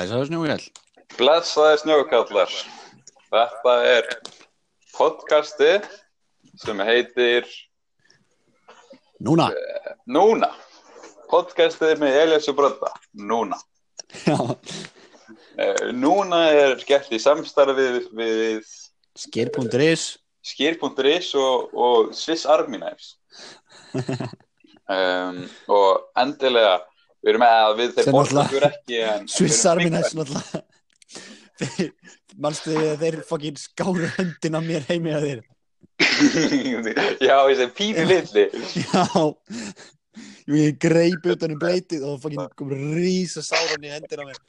Blessaður snjókall. Blessaði snjókallar. Þetta er podcasti sem heitir Núna. Núna. Podcastið með Elias og Brönda. Núna. Já. Eh, Núna er gert í samstarfi við, við Skir.is. skýr.is og, og Swiss Army Knives. um, og endilega, við erum með að við þeir Sem borðum náttúrulega- okkur ekki. Knives náttúrulega. Þeir- Manstu þið að þeir fokkin skáru höndin af mér heimi að þér? Já, þessi pínu litli. Já. Ég greip utan um bleitið og fokkin kom rísa sáran í hendina á mér.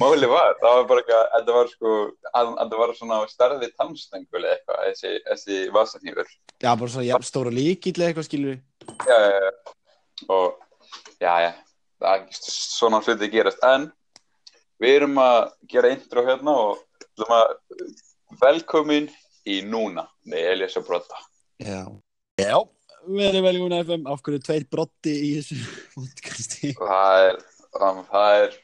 Máli var, það var bara eitthvað, þetta var sko, að, að það var svona starfið tannstengur eða eitthvað, þessi, þessi vasanýfur. Já, bara svo jafn stóra líkill eða eitthvað skilur. Já, já, já. Og, já, já, er svona hluti gerast. En við erum að gera intro hérna og við erum að velkomin í núna með Elias og Brotta. Já. Já. Verið velkomin að FM. Af hverju tveir brotti í þessu podcasti? Það er, um, það er,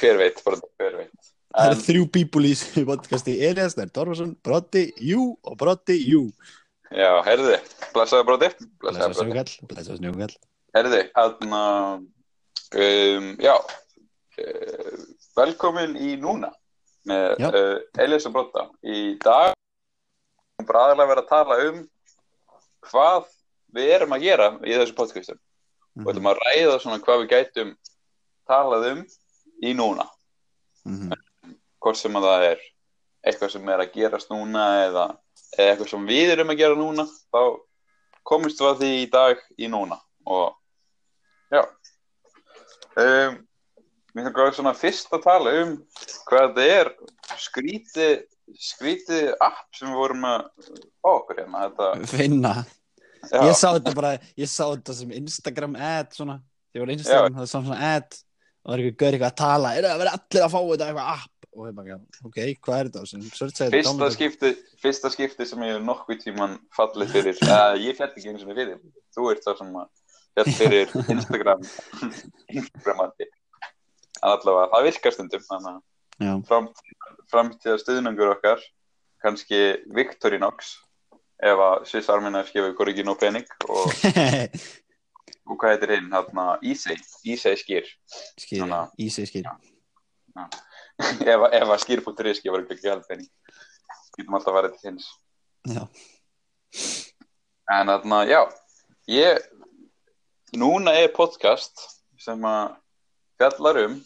hver veit, bara hver veit. Það En, eru þrjú pípul í þessu podcasti. Elias, það er Torfarsson, Brotti, Jú og Brotti, Jú. já, heyrði, blessaði Brotti, blessaði Blessa Brotti. snjókall, blessa snjókall. Herði, hérna, um, já, uh, velkomin í núna með uh, Elias og Brotta. Í dag er bara aðalega verið að tala um hvað við erum að gera í þessu podcastum. Og ætlum að ræða svona hvað við gætum talað um í núna. Mhm. Hvort sem að það er eitthvað sem er að gerast núna eða, eða eitthvað sem við erum að gera núna, þá komist við að því í dag í núna. Og já, um, mér finnst það svona fyrst að tala um hvað þetta er skríti, skríti app sem við vorum að okkur hérna. Þetta, Finna. já, Ég sá þetta bara, ég sá þetta sem Instagram ad svona. Þegar var Instagram, það er svona svona ad og það er eitthvað gaur eitthvað að tala. Er það að vera allir að fá þetta eitthvað app? Og ég bara, ok, hvað er þetta? Fyrsta skipti, fyrsta skipti sem ég hef nokkuð tíman fallið fyrir, eða ég fjall ekki eins og fyrir, þú ert það sem að fjall fyrir Instagram, Instagramandi. Allavega, það virkar stundum, þannig að fram, framtíða stuðnungur okkar, kannski Victorinox, ef að ykkur ekki nóg pening og, og hvað heitir hinn, Easy, Easy skýr, ísi skýr. ef, að- að gefur ykkur ekki held pening, getum alltaf verið til hins. Já. En þarna, já, ég, núna er podcast sem að fjallar um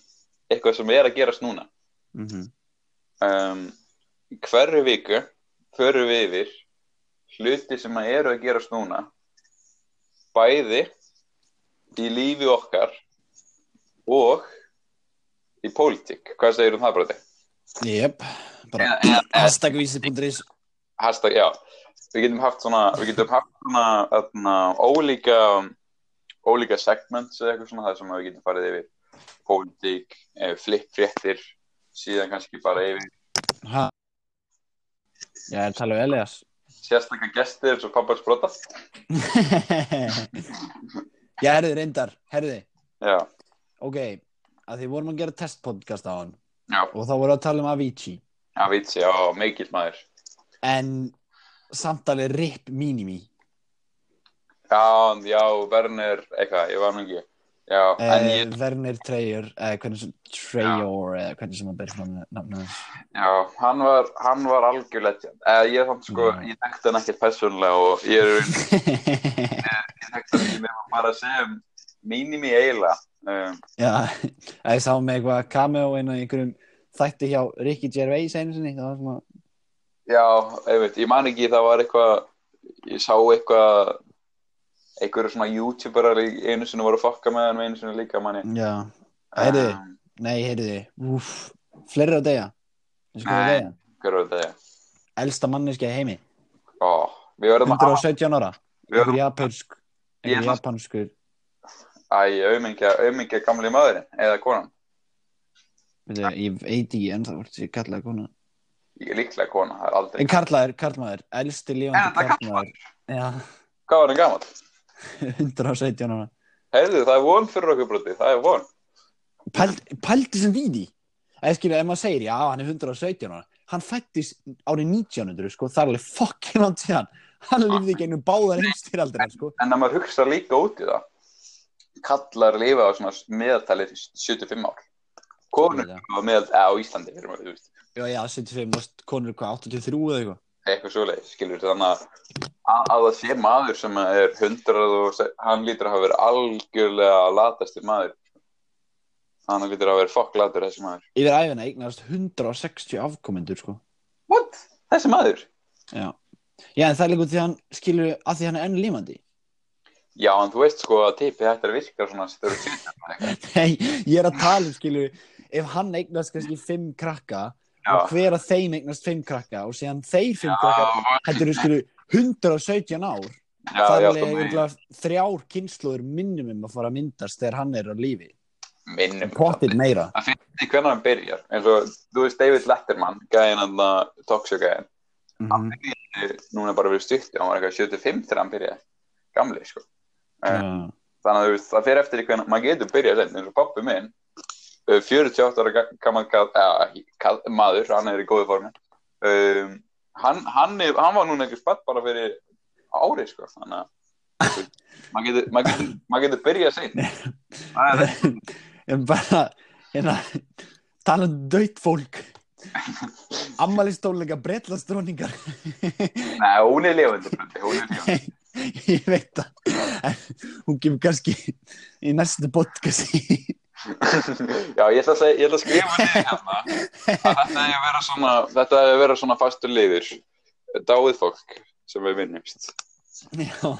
eitthvað sem er að gerast núna. Mhm. Um, í hverju viku förum við yfir hluti sem að eru að gerast núna, bæði í lífi okkar og í pólitík. Hvað segir um það, Bróti? Jep, bara eða- hashtagvísi.is Hashtag, já. Við getum haft svona, við getum haft svona, þarna, ólíka, ólíka segments eða eitthvað svona það sem við getum farið yfir. Pólitík, eh, flippfréttir, síðan kannski bara yfir Ha? Já, ég er að tala um Elias? sérstaklega gestir eins og pappars brota. Já, herði, reyndar, herði Já, Ok, að því vorum að gera testpodcast á hann já, og þá vorum við að tala um Avicii. Vitsi, já, mikill maður. en samtalið RIP Minimi Já, já, Werner, eitthvað, ég var nú ekki. Já, eh, ég, Werner hvernig sem Treyor eða hvernig sem að byrja fram nafna já, hann var, hann var algjör legend. Eh, ég þannig sko, Já. ég þekkti hann ekkert persónulega og ég er, ég þekkti hann ekki með bara að segja um mínimi eiginlega. Um, Já, að ég sá með eitthvað cameo inn á einhverjum þætti hjá Ricky Gervais einu sinni það var svona Já, einmitt, ég man ekki, það var eitthvað, ég sá eitthvað, einhverju svona youtuberar í einu sinni voru að fokka með hann og einu sinni líka manni. Já, heyrðu, Um, nei, heyrðu Úf, fleiri hvað að Nei. deyja hver var þetta? Elsta manneski í heimi Ó, við verðum að hafa, 117 ára Einhver verðum, japansk Ég Einhver japanskur æ, aumingja, aumingja gamli maðurinn, eða konan. veitu, Ég veit ekki en það voru þessi kallaði kona Ég er líklega kona, það er aldrei. En karlaður, karlmaður Elsti lífandi karlmaður Já, Hvað var hann gammal? 117 ára. Heyrðu, það er von fyrir okkur broti, það er von. Pæld, Pældi sem víði eða skilja, ef maður segir, já, hann er 117 ára. Hann fættist árið 1900 sko, það er alveg fokkin átt síðan. Hann lifði í gegnum báðar heimstyraldir sko. En að maður hugsa líka út í það kallar lifa á svona meðaltalið 75 ár. Konur á meðal á Íslandi já, já, 75, varst konur hvað, 83 eða eitthvað eitthvað svoleið, skilur þannig að, að að það sé maður sem er 100 og hann lítur að hafa verið algjörlega latastir maður hann lítur að hafa verið fokklatur þessi maður yfir æfina eignast 160 afkomendur sko. What? Þessi maður? já. já, en það er líka því að hann skilur að því hann er enn límandi Já, en þú veist sko að tipi hættir að virka svona sýnir Nei, ég er að tala um skilur ef hann eignast kannski 5 krakka. Og hver að þeim eignast 5 krakka og síðan þeir 5 Já. krakka þetta eru skilur 117 ár. Já, það er já, þú örugglega þrjár kynnslóður minnumum að fara að myndast þegar hann er á lífi. Minnum pottit meira. Það finnst því hvernig hann byrjar. Eins og, þú veist, David Letterman gæðin hann að Toxic gæðin mm núna bara verið stutti, hann var eitthvað 75 þegar hann byrjaði. Gamli, sko. Eh, -hmm. þannig að þú veist, það fer eftir í hvernig maður getur byrjað eins og pappi minn 48 ára ga- gammal kall, eða, ekki kall, maður, hann er í góðu formi. Um, hann, hann, er, hann var núna ekki spatt bara fyrir ári sko, þannig að maður getur, maður getur, maður getur byrjað er en bara hérna tala um dött fólk. Ammælistónleika bretlastróningar Nei, hún er Broddi, hún er lifandi. Ég veit það. Hún kemur kannski í næstu podcasti Já, ég ætla að, segja, ég ætla að skrifa niður hérna. Að þetta er að vera svona þetta er að vera svona fastur liður. Dáið fólk sem við vinnumst. Já.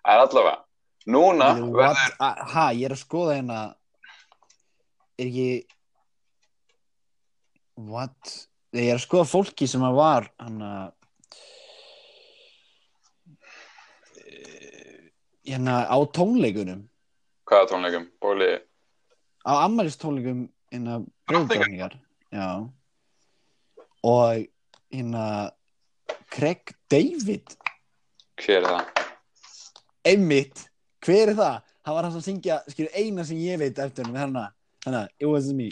Það er allavega Núna What? verður A- ha, ég er að skoða hérna er ég what? Ég er að skoða fólki sem að var hann að hérna á tónleikunum Hvaða tónleikum? Bóli á ammælistónleikum hérna breyðdóningar já. Og hérna Craig David. Hver er það? einmitt, hver er það? hann var hann sem syngja, skilur eina sem ég veit eftir hann með hann hann að it wasn't me.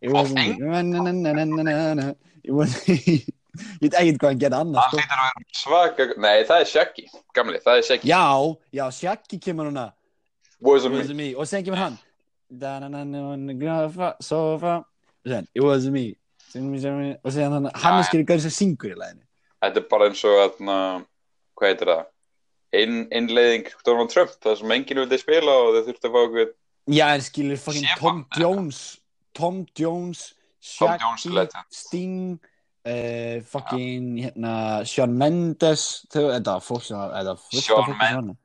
It wasn't me. It wasn't me ég veit ekkert hvað hann gerði annars Það sko. hlýtur að vera svaka Nei, það er Shaggy Gamli, það er Shaggy. Já, já, Shaggy kemur húnna Was it me wasn't me, og sen kemur hann. Sofa. Sen, it wasn't me. Og sen hann, hann er skilur gæri sem syngur í læðinu Þetta er bara eins og að Hvað heitir það? Inn, innleiðing Donald Trump Það sem enginn vildi spila og þau þurftu að fá okkur Já, en skilur fucking Tom Jones Tom Jones Tom Jones Shaggy. Sting uh, fucking hérna Shawn Mendes var fólk sem fólki sem var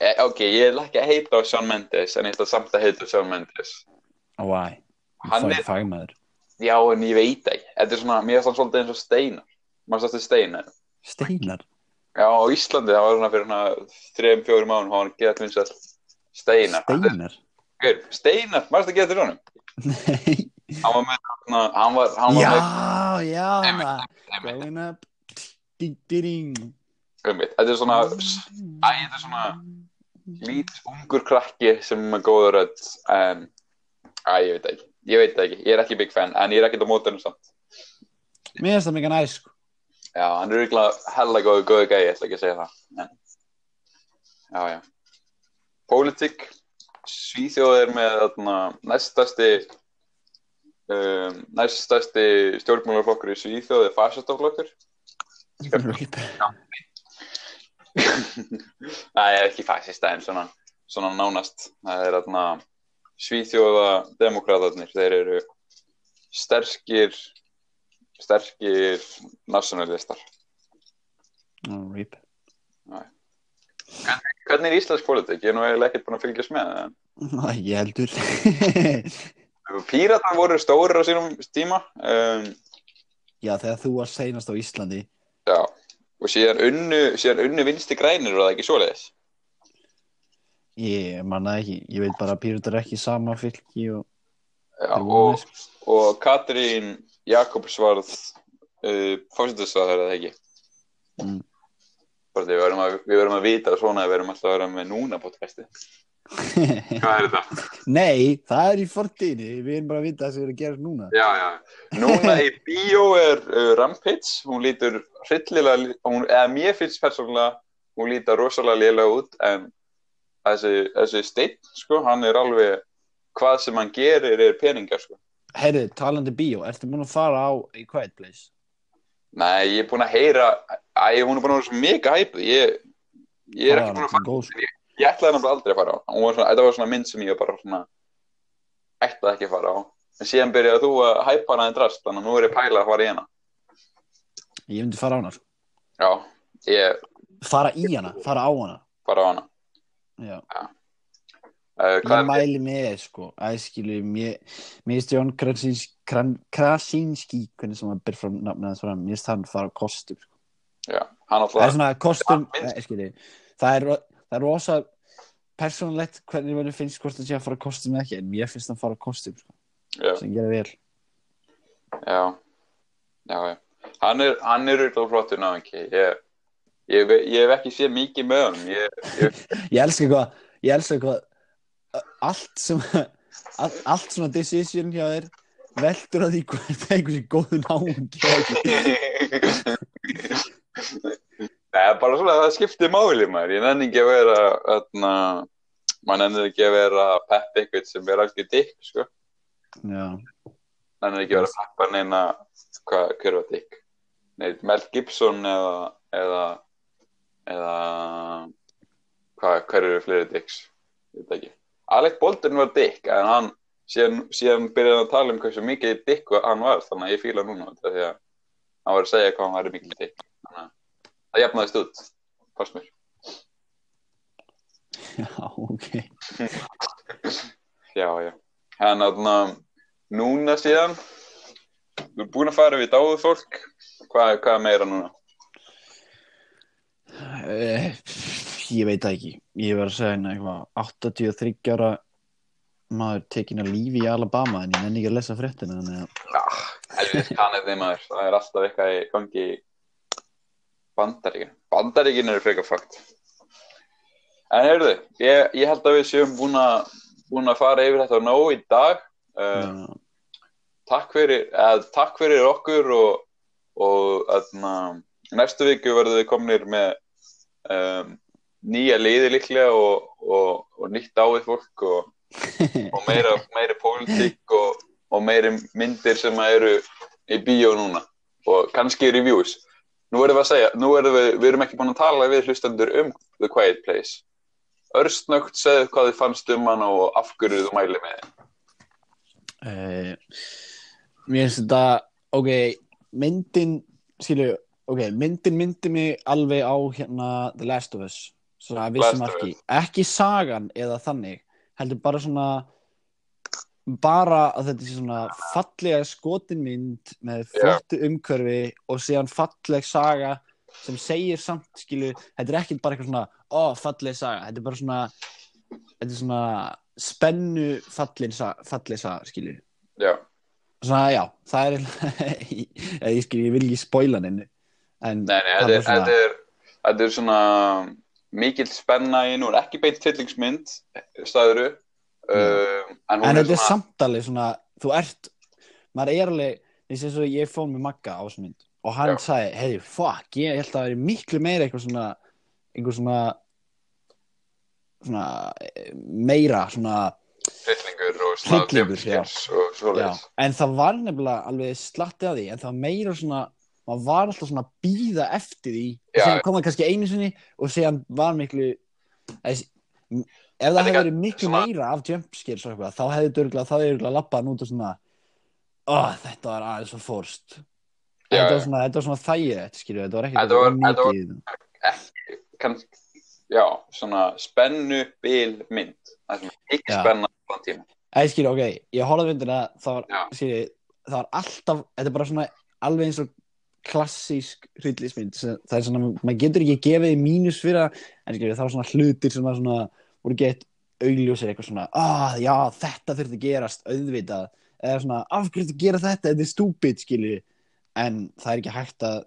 eh, Ok, ég vil ekki heita á Shawn Mendes En ég ætla samt að heita á Shawn Mendes. Og why Hann Fag- er- fagmaður. Já, en ég veit ekki. Þetta er svona, mér er það svolítið eins og Steinar. Maður stætti Steinar? Steinar? Já, á Íslandi, það var svona fyrir þrejum, fjórum mánum, hann var gett vinsall Steinar. Steinar Steinar, maður það getur honum? Nei Hann var með, hann var, hann var Já, með, já, hann Einmitt, Growing up um þetta er svona, þetta er svona lít, ungur krakki sem er góður rödd, en, æ, ég veit ekki, ég veit ekki, ég er ekki big fan, en ég er ekkert á mótunum samt. Mér finnst það mikið næs sko. Já, hann er ykkurlega hella góðu, góðu gæi, ég ætla ekki að segja það, en, já, já. Pólitík, Svíþjóð er með þarna um, næststæsti stjórnmálaflokkur í Svíþjóð er fasistaflokkur Nei, ekki fasista en svona, svona nánast. Það er þarna Svíþjóða demokratarnir, þeir eru sterkir sterkir nationalistar Rip Hvernig er íslensk politik? Ég er nú eiginlega ekkert búin að fylgjast með en Ég heldur Píratar voru stórir á sínum tíma um, Já, þegar þú var seinast á Íslandi. Já, og síðan unnu, síðan unnu vinsti grænir var það ekki svoleiðis? Ég manna ekki, ég veit bara að Pírutar er ekki sama fylki og Já, og, og Katrín Jakobs varð uh, fórsetisraður eða ekki? Mm. Við verðum að, við verðum að vita svona að við verðum alltaf að vera með núna podcasti Hvað er þetta? Nei, það er í fortíðinni, við erum bara að vita það sem er að gera núna. Já, já. Núna í bíó er uh, Rampage, hún lítur hryllilega, hún, eða mér finnst persónulega, hún lítur rosalega lélega út, en þessi, þessi steinn, sko, hann er alveg, hvað sem hann gerir er peningar, sko. Herru, talandi bíó, ertu búin að fara á í Quiet Place? Nei, ég er búin að heyra, æ, hún er búin að vera svo mega hæpuð, ég, ég er ekki búin að fara, sko. ég ætlaði náttúrulega aldrei að fara á, svona, þetta var svona mynd sem ég bara svona, ætlaði ekki að fara á, en síðan byrjaði þú að hæpa hana en drast, þannig að nú er ég pælað að fara í hana. Ég myndi fara á hana, sko. Já, ég Fara í hana, fara á hana. fara á hana. Já. Uh, Ég er mæli með, sko, að skilu, mér, finnst Jón Krasinski, Krasinski, hvernig sem að byrja frá fram, mér finnst hann fara á kostum, sko. Já, hann Það er svona kostum, Ja, skilu, það er, er rosa persónulegt hvernig verður finnst hvort það sé að fara á kostum eða ekki, en mér finnst hann fara á kostum, sko, sem gerir vel. já, já, já. Hann er, hann er auðvitað flottur náðingi, ég, ég, ég hef ekki séð mikið með honum, ég, ég, Ég elska hvað, ég elska hvað, allt sem, all, allt svona decision hjá þér, veldur að því hvort það er einhversi góðu eða ekki. Nei, bara svona það skiptir máli maður, ég nenni ekki að vera, þarna, maður nenni ekki að vera pepp eitthvað sem er alveg dikk, sko, Já, nenni ekki að vera peppa neina, hvað, hver var dikk? Nei, Mel Gibson eða, eða, eða, hvað, hver eru fleiri dicks? Ég veit ekki. Alec Baldwin var dick, en hann, síðan, síðan byrjaði að tala um hversu mikið dick hann var, þannig að ég fíla núna því að hann var að segja hvað hann var mikið dick. Þannig að það jafnaðist út, fannst mér. já, ok. Já, já. En þarna, núna síðan, þú ert búin að fara við dáðu fólk, hvað, hvað meira núna? Uh, ég veit ekki. Ég var að segja hérna eitthvað 83 ára maður tekin að lífi í Alabama en ég nenni ekki að lesa fréttina helvið kannið þeim maður, það er alltaf eitthvað í gangi Bandaríkin. Bandaríkin eru frekar fakt. En heyrðu, ég, ég held að við séum búin að, búin að fara yfir þetta nóg í dag. Uh, já, takk, fyrir, eða, takk fyrir okkur og, og aðna, næstu viku verðum við komnir með um, nýja liði líklega og, og, og nýtt áið fólk og, og meira, meiri pólitík og, og meiri myndir sem eru í bíó núna og kannski reviews. Nú erum við að segja, nú erum við, við erum ekki búin að tala við hlustendur um The Quiet Place. Örstnögt segðu hvað þið fannst um hann og af hverju þú mæli með þið. uh, mér finnst þetta ok, myndin skilju, ok, myndin myndi mig alveg á hérna The Last of Us svona að vissum ekki, ekki sagan eða þannig, heldur bara svona bara að þetta sé svona fallega skotin mynd með flottu umhverfi og síðan falleg saga sem segir samt, skilu, þetta er ekki bara eitthvað svona, ó, falleg saga þetta er bara svona þetta er svona spennu fallin saga, falleg saga, skilu Já, svona, já, það er ég, ég, ég vil ekki spoila henni en nei, nei, það þetta er, þetta er, þetta er svona mikill spenna í nú, ekki beint fyllingsmynd, staðuru, en hún en er þetta er svona, samt alveg svona þú ert, maður er alveg þess að ég fóð með Magga á þessu mynd og hann Já. sagði, hey, fuck, ég held að það er miklu meira eitthvað svona einhver svona svona meira svona, hryllingur og slagdjöfskers og svoleiðis. en það var nefnilega alveg slatti að því, en það var meira svona maður var alltaf svona að býða eftir því og Já. síðan kom það kannski einu sinni og síðan var miklu þessi, ef það hefði er verið miklu svona- meira af jumpscares og eitthvað, þá hefði dörgla, þá hefði dörgla lappað út og svona ó, þetta var aðeins svo fórst þetta var svona, svona skilju, þetta var ekki Þetta var- var mikið Kann, já, svona spennu bil mynd, það er ekki Já. spenna á tíma. Æ, skilju, ok, ég horfði myndina það var, Já. skilju, það var alltaf þetta er bara svona alveg eins og klassísk hryllismynd sem- það er svona, maður getur ekki gefið mínus fyrir það, en skilju, það var svona hlutir sem var svona, voru gett augljósir eitthvað svona, ah, já, þetta þurfti að gerast auðvitað, eða svona af hverju þetta gera þetta, þetta er stúpid, skilju en það er ekki hægt að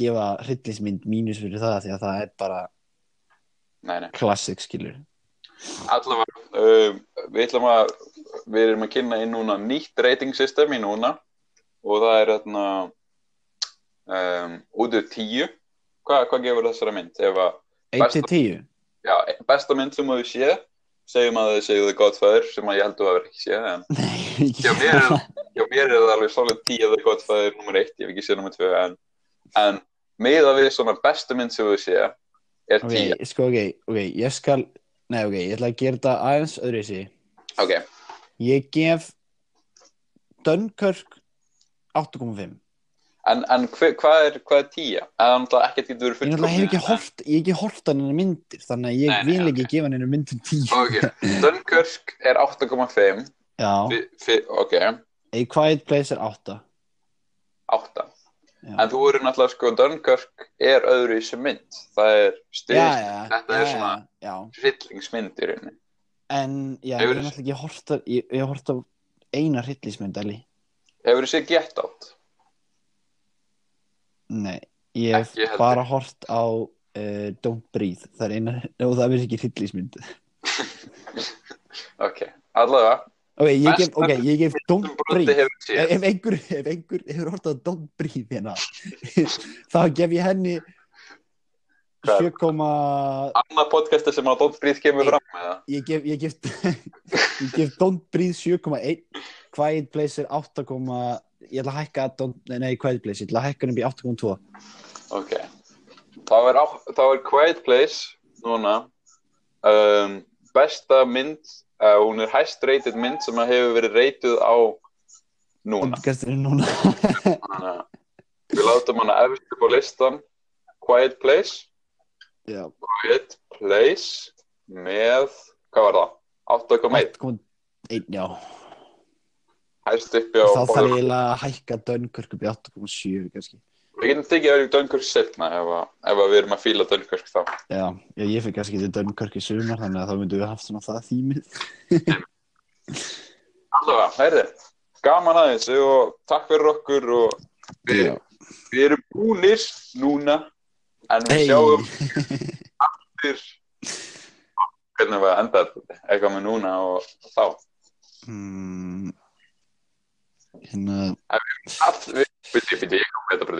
gefa hryllismynd mínus fyrir það því að það er bara Nei, nei. klassík, skilju allavega, um, við ætlum að, við erum að kynna inn núna nýtt rating system í núna og það er þarna um, út úr tíu. Hvað, hvað gefur þessara mynd? Ef að 1 til 10 já, besta mynd sem þú séð. Segjum að þau séu þau Godfather sem að ég held að þú hefur ekki séð en Nei, er, hjá mér er það alveg solid 10 þau Godfather nummer 1, ég hef ekki séð nummer 2 en, en miða við svona besta mynd sem þú séð er 10 ok, sko ok, ok, ég skal Nei, ok, ég ætla að gera þetta aðeins öðru þessi ok, Ég gef Dunkirk 8,5 en, en hver, hvað er hvað er 10? eða náttúrulega ekkert getur verið Ég náttúrulega hef ekki en- hort, ég hef ekki hort hann hennar myndir Þannig að ég vil ekki ok. gefa hann hennar myndum 10 ok, Dunkirk er 8,5 Já, fi- ok, A Quiet Place er 8 8 Já, en þú eru náttúrulega sko Dunkirk er öðru í sem mynd. Það er já, þetta er svona já, hryllingsmynd í rauninni. En já, ég Hefurðu- hef náttúrulega ekki hort að- Ég ég hef hort á eina hryllismynd, Eli hefur þú séð Get Out? Nei, ég hef Ekki heldur. bara hort á uh, Don't Breathe. Það er eina, og það er ekki hryllismynd ok, allavega. Ok, ég gef, Besta ok, ég gef Don't Breathe. ef, ef einhver, ef einhver hefur hort á Don't Breathe hérna þá gef ég henni Hvað? 7, annað podcasti sem að Don't Breathe kemur fram með það ég gef ég gef, ég gef Don't Breathe 7,1 Quiet Place er 8, ég ætla að hækka nei, Quiet Place, ég ætla að hækka hann upp í 8,2 ok. Þá er, þá er Quiet Place núna um, besta mynd uh, hún er hæst rated mynd sem að hefur verið rated á núna. Að við látum hana efst upp á listan. Quiet Place. Já, Quiet Place með, hvað var það? 8,1 8,1 já, hæst uppi á þá þarf ég að hækka Dunkirk upp í 8,7 kannski Við getum tekið öðru Dunkirk setna ef, að- ef að við erum að fíla Dunkirk þá. já, já, ég fikk kannski til Dunkirk í sumar þannig að þá myndum við haft svona það þýmið Allavega, heyrði, gaman aðeins og takk fyrir okkur og við, við erum búnir núna en við Hey. sjáum fyrir hvernig við enda þetta, eitthvað með núna og þá. Hmm, hérna All, við, við, við, við, ég kom með þetta bara því.